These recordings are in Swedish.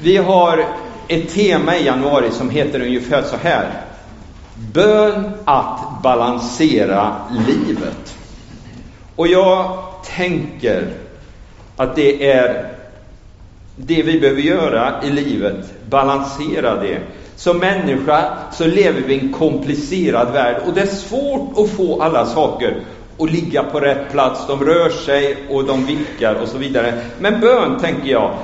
Vi har ett tema i januari som heter ungefär så här. Bön att balansera livet. Och jag tänker att det är det vi behöver göra i livet, balansera det. Som människa så lever vi i en komplicerad värld och det är svårt att få alla saker att ligga på rätt plats. De rör sig och de vickar och så vidare. Men bön, tänker jag,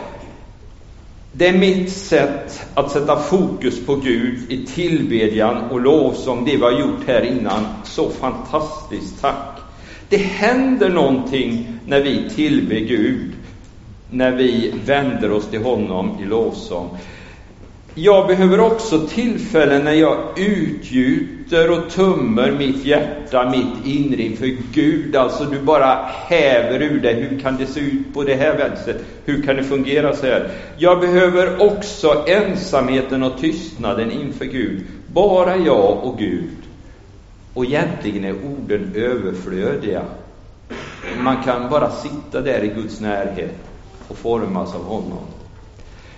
det är mitt sätt att sätta fokus på Gud i tillbedjan och lovsång, det vi har gjort här innan. Så fantastiskt, tack! Det händer någonting när vi tillber Gud, när vi vänder oss till honom i lovsång. Jag behöver också tillfällen när jag utgjuter och tummer mitt hjärta, mitt inre inför Gud. Alltså du bara häver ur dig. Hur kan det se ut på det här viset? Hur kan det fungera så här? Jag behöver också ensamheten och tystnaden inför Gud. Bara jag och Gud. Och egentligen är orden överflödiga. Man kan bara sitta där i Guds närhet och formas av honom.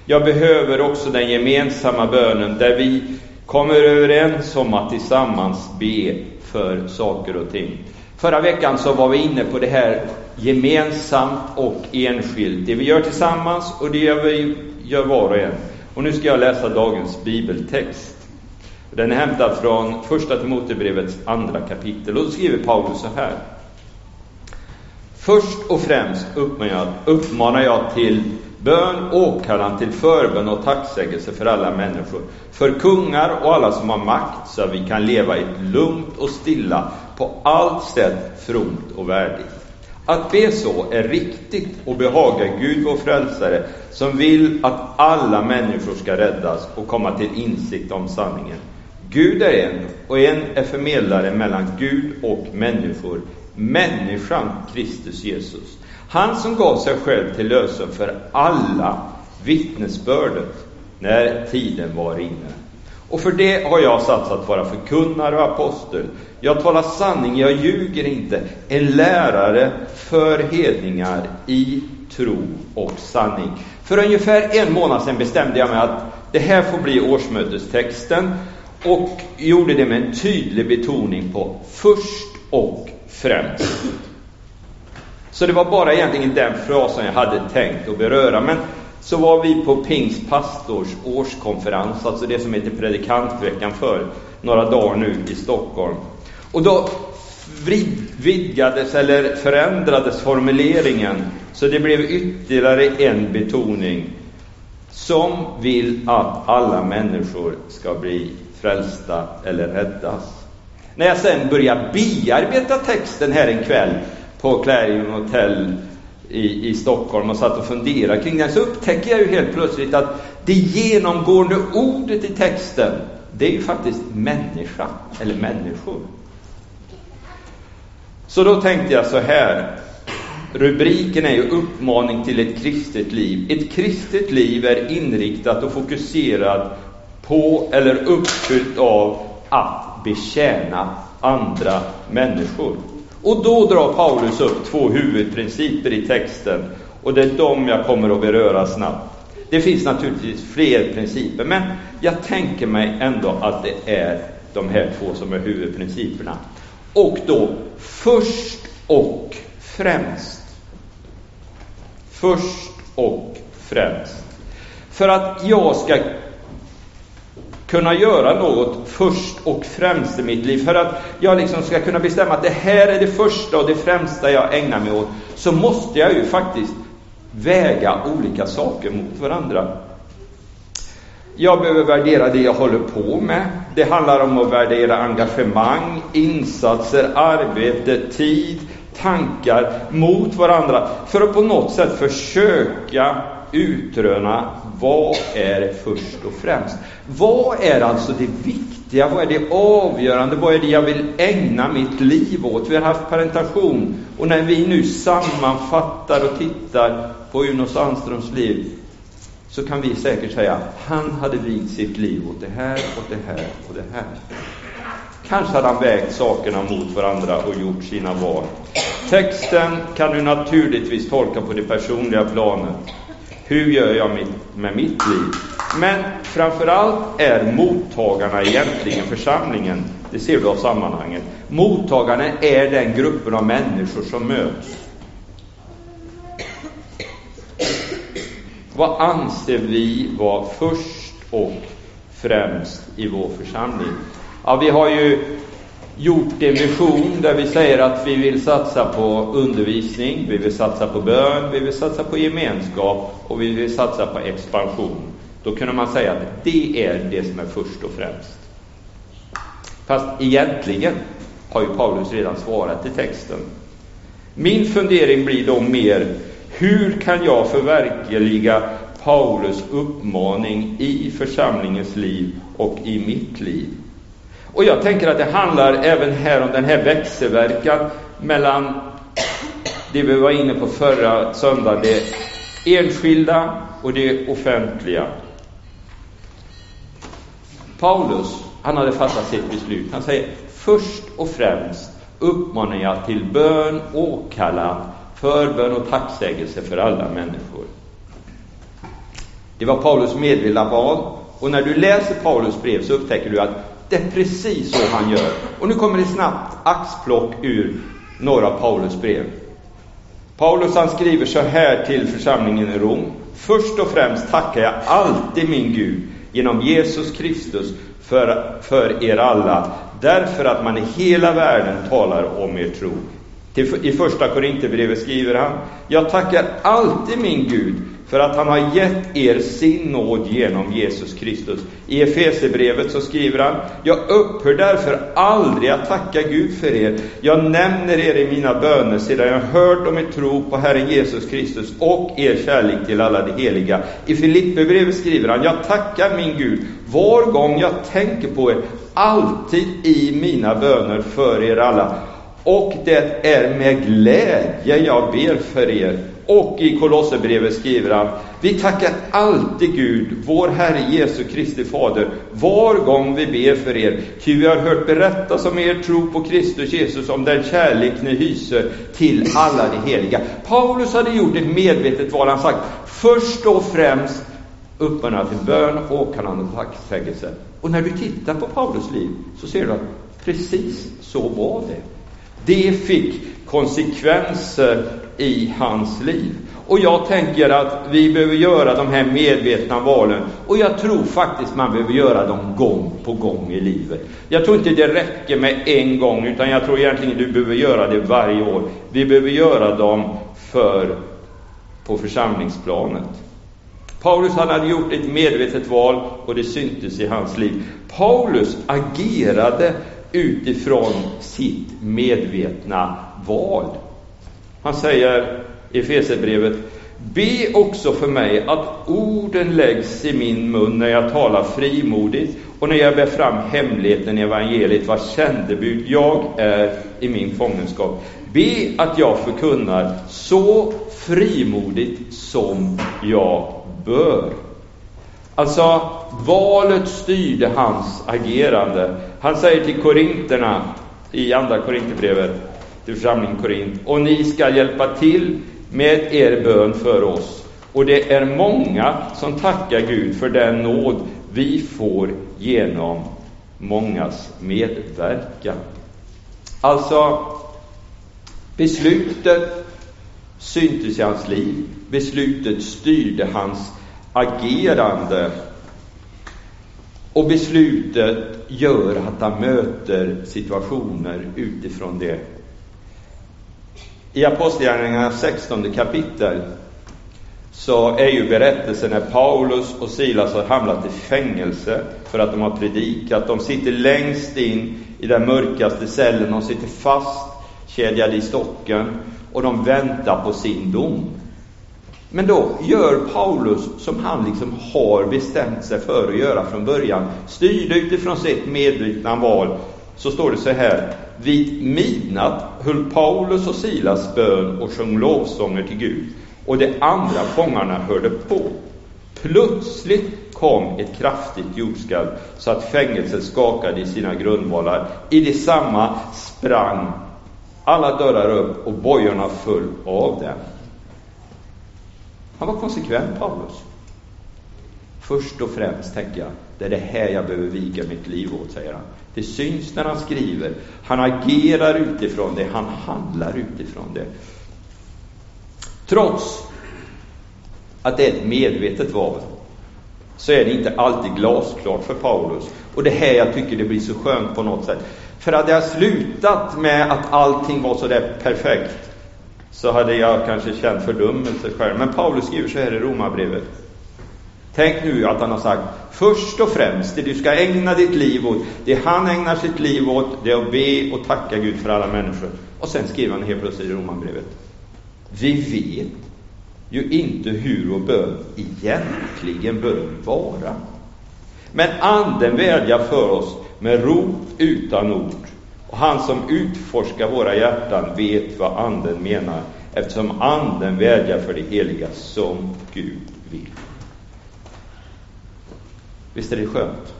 Jag behöver också den gemensamma bönen där vi kommer överens om att tillsammans be för saker och ting. Förra veckan så var vi inne på det här gemensamt och enskilt. Det vi gör tillsammans och det gör vi gör var och en. Och nu ska jag läsa dagens bibeltext. Den är hämtad från Första Timotebrevets andra kapitel och då skriver Paulus så här. Först och främst uppmanar jag till bön, åkallan till förbön och tacksägelse för alla människor, för kungar och alla som har makt, så att vi kan leva i ett lugnt och stilla, på allt sätt fromt och värdigt. Att be så är riktigt och behagar Gud vår frälsare, som vill att alla människor ska räddas och komma till insikt om sanningen. Gud är en, och en är förmedlare mellan Gud och människor, människan Kristus Jesus. Han som gav sig själv till lösen för alla vittnesbördet när tiden var inne. Och för det har jag satsat att vara förkunnare och apostel. Jag talar sanning, jag ljuger inte. En lärare för hedningar i tro och sanning. För ungefär en månad sedan bestämde jag mig att det här får bli årsmötestexten och gjorde det med en tydlig betoning på först och främst. Så det var bara egentligen den frasen jag hade tänkt att beröra. Men så var vi på Pingst pastors årskonferens, alltså det som heter predikantveckan för några dagar nu i Stockholm. Och då vidgades eller förändrades formuleringen så det blev ytterligare en betoning som vill att alla människor ska bli frälsta eller räddas. När jag sen börjar bearbeta texten här en kväll på Clarion Hotel i, i Stockholm och satt och funderade kring den, så upptäcker jag ju helt plötsligt att det genomgående ordet i texten, det är ju faktiskt människa, eller människor. Så då tänkte jag så här, rubriken är ju uppmaning till ett kristet liv. Ett kristet liv är inriktat och fokuserat på eller uppfyllt av att betjäna andra människor. Och då drar Paulus upp två huvudprinciper i texten och det är de jag kommer att beröra snabbt. Det finns naturligtvis fler principer, men jag tänker mig ändå att det är de här två som är huvudprinciperna. Och då först och främst. Först och främst. För att jag ska kunna göra något först och främst i mitt liv. För att jag liksom ska kunna bestämma att det här är det första och det främsta jag ägnar mig åt, så måste jag ju faktiskt väga olika saker mot varandra. Jag behöver värdera det jag håller på med. Det handlar om att värdera engagemang, insatser, arbete, tid, tankar mot varandra för att på något sätt försöka utröna vad är först och främst? Vad är alltså det viktiga? Vad är det avgörande? Vad är det jag vill ägna mitt liv åt? Vi har haft parentation och när vi nu sammanfattar och tittar på Uno Sandströms liv så kan vi säkert säga han hade vigt sitt liv åt det här, åt det här och det här. Kanske hade han vägt sakerna mot varandra och gjort sina val. Texten kan du naturligtvis tolka på det personliga planet. Hur gör jag med mitt liv? Men framförallt är mottagarna egentligen församlingen. Det ser du av sammanhanget. Mottagarna är den gruppen av människor som möts. Vad anser vi vara först och främst i vår församling? Ja, vi har ju gjort en vision där vi säger att vi vill satsa på undervisning, vi vill satsa på bön, vi vill satsa på gemenskap och vi vill satsa på expansion. Då kunde man säga att det är det som är först och främst. Fast egentligen har ju Paulus redan svarat i texten. Min fundering blir då mer, hur kan jag förverkliga Paulus uppmaning i församlingens liv och i mitt liv? Och jag tänker att det handlar även här om den här växelverkan mellan det vi var inne på förra söndagen, det enskilda och det offentliga. Paulus, han hade fattat sitt beslut. Han säger först och främst uppmanar jag till bön, åkallan, förbön och tacksägelse för alla människor. Det var Paulus medvetna val. Och när du läser Paulus brev så upptäcker du att det är precis så han gör. Och nu kommer det snabbt axplock ur några Paulus brev. Paulus han skriver så här till församlingen i Rom. Först och främst tackar jag alltid min Gud genom Jesus Kristus för, för er alla, därför att man i hela världen talar om er tro. I första Korinthierbrevet skriver han, jag tackar alltid min Gud för att han har gett er sin nåd genom Jesus Kristus. I Efesebrevet så skriver han, jag upphör därför aldrig att tacka Gud för er. Jag nämner er i mina böner sedan jag hört om er tro på Herren Jesus Kristus och er kärlek till alla de heliga. I Filipperbrevet skriver han, jag tackar min Gud var gång jag tänker på er, alltid i mina böner för er alla. Och det är med glädje jag ber för er och i Kolosserbrevet skriver han, vi tackar alltid Gud, vår Herre Jesu Kristi Fader, var gång vi ber för er, ty vi har hört berättas om er tro på Kristus Jesus, om den kärlek ni hyser till alla de heliga. Paulus hade gjort ett medvetet val, han sagt, först och främst uppmanar till bön, åkallan och tacksägelse. Och när du tittar på Paulus liv så ser du att precis så var det. Det fick konsekvenser i hans liv. Och jag tänker att vi behöver göra de här medvetna valen. Och jag tror faktiskt man behöver göra dem gång på gång i livet. Jag tror inte det räcker med en gång, utan jag tror egentligen du behöver göra det varje år. Vi behöver göra dem för på församlingsplanet. Paulus han hade gjort ett medvetet val och det syntes i hans liv. Paulus agerade utifrån sitt medvetna val. Han säger i Efesierbrevet Be också för mig att orden läggs i min mun när jag talar frimodigt och när jag bär fram hemligheten i evangeliet, vars sändebud jag är i min fångenskap. Be att jag förkunnar så frimodigt som jag bör. Alltså, valet styrde hans agerande. Han säger till korinterna i Andra Korinthierbrevet, till församlingen Korint, och ni ska hjälpa till med er bön för oss. Och det är många som tackar Gud för den nåd vi får genom mångas medverkan. Alltså, beslutet syntes i hans liv. Beslutet styrde hans agerande. Och beslutet gör att han möter situationer utifrån det. I Apostlagärningarna 16 kapitel så är ju berättelsen när Paulus och Silas har hamnat i fängelse för att de har predikat. De sitter längst in i den mörkaste cellen, de sitter fast kedjade i stocken och de väntar på sin dom. Men då gör Paulus som han liksom har bestämt sig för att göra från början. Styrd utifrån sitt medvetna val, så står det så här. Vid midnatt höll Paulus och Silas bön och sjöng lovsånger till Gud. Och de andra fångarna hörde på. Plötsligt kom ett kraftigt jordskalv så att fängelset skakade i sina grundvalar. I detsamma sprang alla dörrar upp och bojorna föll av dem. Han var konsekvent, Paulus. Först och främst tänker jag, det är det här jag behöver viga mitt liv åt, säger han. Det syns när han skriver. Han agerar utifrån det, han handlar utifrån det. Trots att det är ett medvetet val, så är det inte alltid glasklart för Paulus. Och det här jag tycker det blir så skönt på något sätt. För hade jag slutat med att allting var så där perfekt, så hade jag kanske känt fördömelse själv. Men Paulus skriver så här i Romarbrevet. Tänk nu att han har sagt, först och främst, det du ska ägna ditt liv åt, det han ägnar sitt liv åt, det är att be och tacka Gud för alla människor. Och sen skriver han helt plötsligt i Romarbrevet. Vi vet ju inte hur och bön egentligen bör vara. Men Anden vädjar för oss med rop utan ord. Och han som utforskar våra hjärtan vet vad Anden menar, eftersom Anden vädjar för det heliga som Gud vill. Visst är det skönt?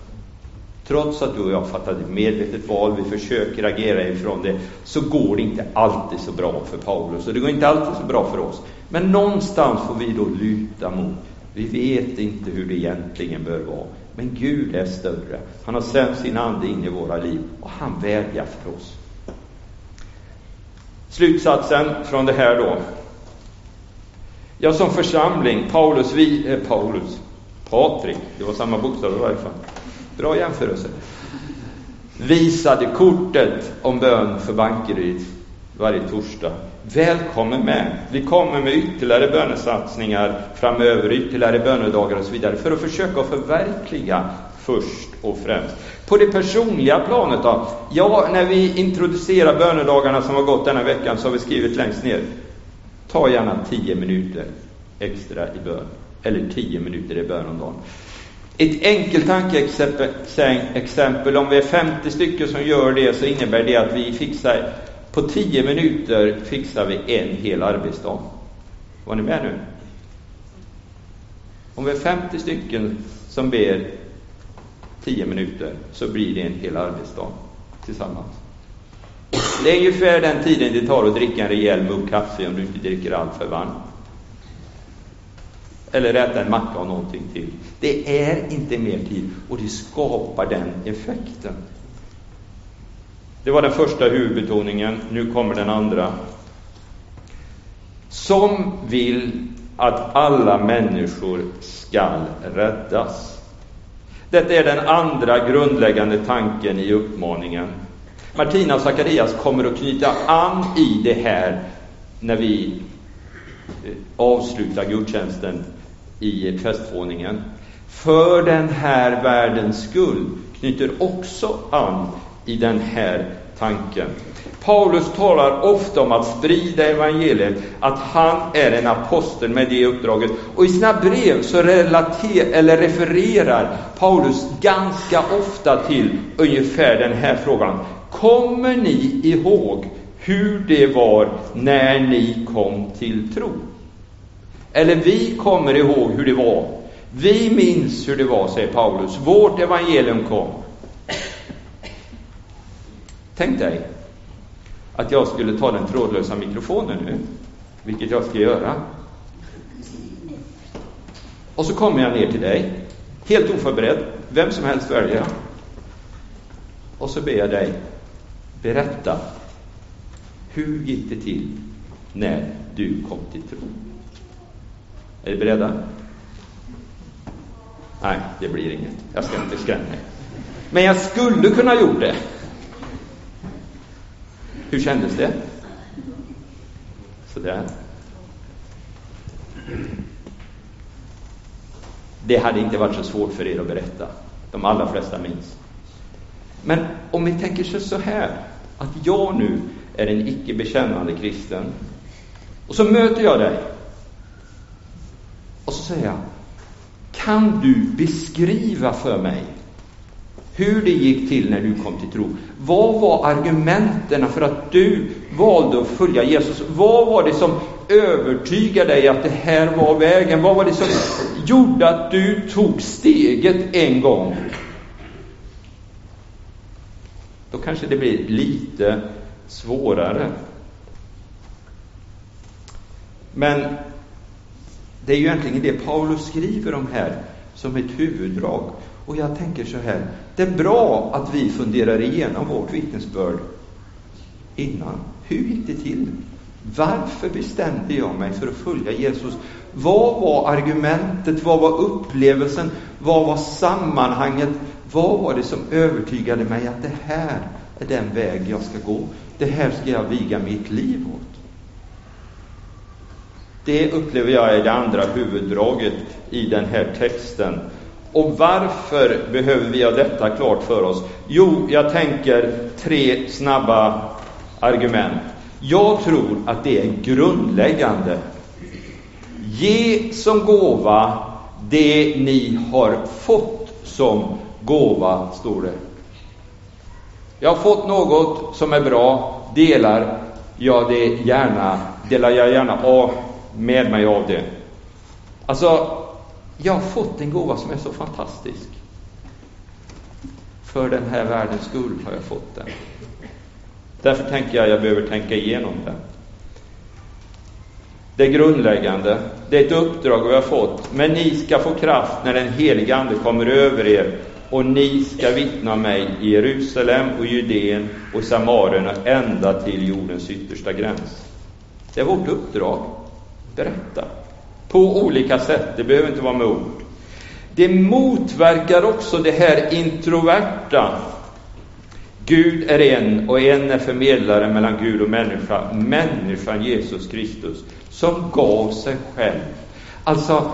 Trots att du och jag fattat ett medvetet val, vi försöker agera ifrån det, så går det inte alltid så bra för Paulus och det går inte alltid så bra för oss. Men någonstans får vi då luta mot, vi vet inte hur det egentligen bör vara. Men Gud är större. Han har sänt sin Ande in i våra liv och han vädjar för oss. Slutsatsen från det här då. Ja, som församling, Paulus, vi, eh, Paulus, Patrik, det var samma bokstav i varje fall. Bra jämförelse. Visade kortet om bön för Bankeryd varje torsdag. Välkommen med! Vi kommer med ytterligare bönesatsningar framöver, ytterligare bönedagar och så vidare, för att försöka förverkliga först och främst. På det personliga planet då? Ja, när vi introducerar bönedagarna som har gått denna veckan så har vi skrivit längst ner. Ta gärna 10 minuter extra i bön, eller 10 minuter i bön om dagen. Ett enkelt tankeexempel, om vi är 50 stycken som gör det, så innebär det att vi fixar på 10 minuter fixar vi en hel arbetsdag. Var ni med nu? Om vi är 50 stycken som ber 10 minuter, så blir det en hel arbetsdag tillsammans. Det är ungefär den tiden det tar att dricka en rejäl mugg kaffe om du inte dricker allt för varmt. Eller äta en macka och någonting till. Det är inte mer tid och det skapar den effekten. Det var den första huvudbetoningen, nu kommer den andra. Som vill att alla människor skall räddas. Detta är den andra grundläggande tanken i uppmaningen. Martina och Zacharias kommer att knyta an i det här när vi eh, avslutar gudstjänsten i festvåningen. För den här världens skull knyter också an i den här tanken. Paulus talar ofta om att sprida evangeliet, att han är en apostel med det uppdraget. Och i sina brev så relater, eller refererar Paulus ganska ofta till ungefär den här frågan. Kommer ni ihåg hur det var när ni kom till tro? Eller vi kommer ihåg hur det var. Vi minns hur det var, säger Paulus. Vårt evangelium kom. Tänk dig att jag skulle ta den trådlösa mikrofonen nu, vilket jag ska göra. Och så kommer jag ner till dig, helt oförberedd, vem som helst väljer. jag. Och så ber jag dig berätta, hur gick det till när du kom till tro? Är ni beredda? Nej, det blir inget. Jag ska inte skrämma er. Men jag skulle kunna gjort det. Hur kändes det? Sådär. Det hade inte varit så svårt för er att berätta. De allra flesta minns. Men om vi tänker så här, att jag nu är en icke bekännande kristen, och så möter jag dig, och så säger jag, kan du beskriva för mig hur det gick till när du kom till tro. Vad var argumenten för att du valde att följa Jesus? Vad var det som övertygade dig att det här var vägen? Vad var det som gjorde att du tog steget en gång? Då kanske det blir lite svårare. Men Det är ju egentligen det Paulus skriver om här som ett huvuddrag. Och jag tänker så här, det är bra att vi funderar igenom vårt vittnesbörd innan. Hur gick det till? Varför bestämde jag mig för att följa Jesus? Vad var argumentet? Vad var upplevelsen? Vad var sammanhanget? Vad var det som övertygade mig att det här är den väg jag ska gå? Det här ska jag viga mitt liv åt. Det upplever jag är det andra huvuddraget i den här texten. Och varför behöver vi ha detta klart för oss? Jo, jag tänker tre snabba argument. Jag tror att det är grundläggande. Ge som gåva det ni har fått som gåva, står det. Jag har fått något som är bra, delar jag det gärna, delar jag gärna av med mig av det. Alltså, jag har fått en gåva som är så fantastisk. För den här världens skull har jag fått den. Därför tänker jag att jag behöver tänka igenom det. Det är grundläggande. Det är ett uppdrag vi har fått. Men ni ska få kraft när den helige Ande kommer över er och ni ska vittna mig i Jerusalem och Judeen och Samarien och ända till jordens yttersta gräns. Det är vårt uppdrag. Berätta. På olika sätt. Det behöver inte vara med ord. Det motverkar också det här introverta Gud är en och en är förmedlare mellan Gud och människa, människan Jesus Kristus, som gav sig själv. Alltså,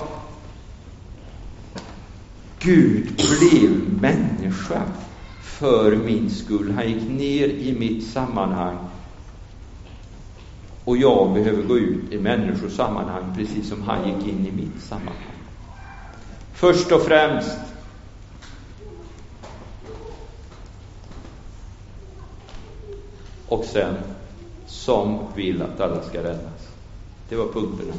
Gud blev människa för min skull. Han gick ner i mitt sammanhang. Och jag behöver gå ut i människors sammanhang precis som han gick in i mitt sammanhang. Först och främst och sen som vill att alla ska räddas. Det var punkterna.